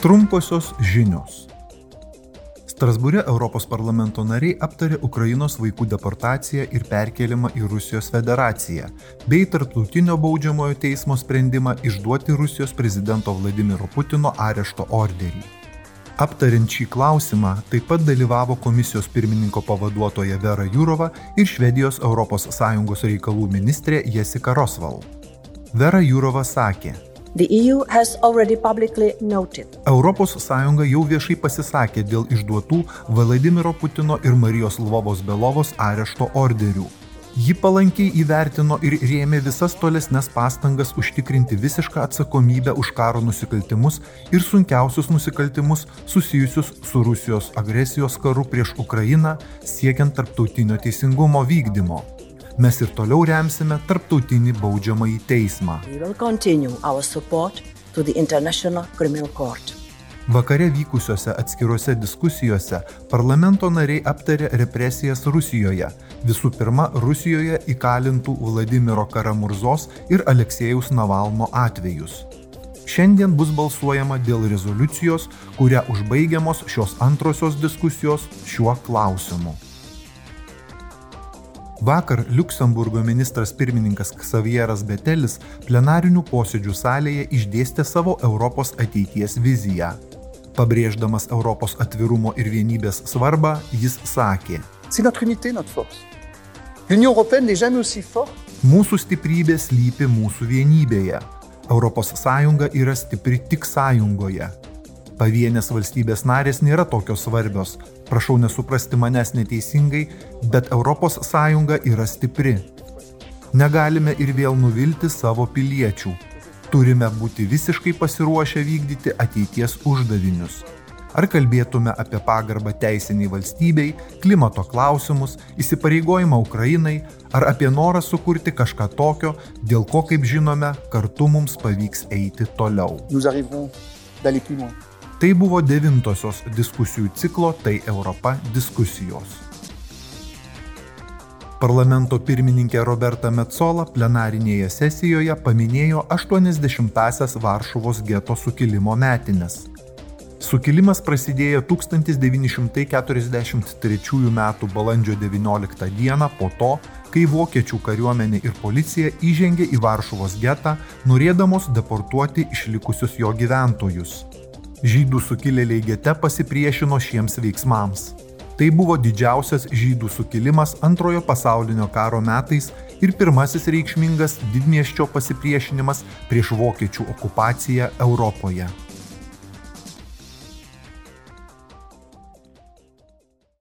Trumposios žinios. Strasbūre Europos parlamento nariai aptarė Ukrainos vaikų deportaciją ir perkelimą į Rusijos federaciją, bei tarptautinio baudžiamojo teismo sprendimą išduoti Rusijos prezidento Vladimiro Putino arešto orderį. Aptariant šį klausimą taip pat dalyvavo komisijos pirmininko pavaduotoja Vera Jurova ir Švedijos ES reikalų ministrė Jessica Rosval. Vera Jurova sakė, Noted Europos Sąjunga jau viešai pasisakė dėl išduotų Vladimiro Putino ir Marijos Lvovos Belovos arešto orderių. Ji palankiai įvertino ir rėmė visas tolesnes pastangas užtikrinti visišką atsakomybę už karo nusikaltimus ir sunkiausius nusikaltimus susijusius su Rusijos agresijos karu prieš Ukrainą siekiant tarptautinio teisingumo vykdymo. Mes ir toliau remsime tarptautinį baudžiamąjį teismą. Vakare vykusiuose atskiruose diskusijose parlamento nariai aptarė represijas Rusijoje. Visų pirma, Rusijoje įkalintų Vladimiro Karamurzos ir Aleksėjaus Navalno atvejus. Šiandien bus balsuojama dėl rezoliucijos, kuria užbaigiamos šios antrosios diskusijos šiuo klausimu. Vakar Luksemburgo ministras pirmininkas Ksavieras Betelis plenarinių posėdžių salėje išdėstė savo Europos ateities viziją. Pabrėždamas Europos atvirumo ir vienybės svarbą, jis sakė, mūsų stiprybė slypi mūsų vienybėje. Europos Sąjunga yra stipri tik sąjungoje. Pavienės valstybės narės nėra tokios svarbios. Prašau nesuprasti manęs neteisingai, bet Sąjunga yra stipri. Negalime ir vėl nuvilti savo piliečių. Turime būti visiškai pasiruošę vykdyti ateities uždavinius. Ar kalbėtume apie pagarbą teisiniai valstybei, klimato klausimus, įsipareigojimą Ukrainai, ar apie norą sukurti kažką tokio, dėl ko, kaip žinome, kartu mums pavyks eiti toliau. Tai buvo devintosios diskusijų ciklo Tai Europa diskusijos. Parlamento pirmininkė Roberta Metzola plenarinėje sesijoje paminėjo 80-asias Varšuvos geto sukilimo metinės. Sukilimas prasidėjo 1943 m. balandžio 19 d. po to, kai vokiečių kariuomenė ir policija įžengė į Varšuvos getą, norėdamos deportuoti išlikusius jo gyventojus. Žydų sukilėliai gete pasipriešino šiems veiksmams. Tai buvo didžiausias žydų sukilimas antrojo pasaulinio karo metais ir pirmasis reikšmingas didmieščio pasipriešinimas prieš vokiečių okupaciją Europoje.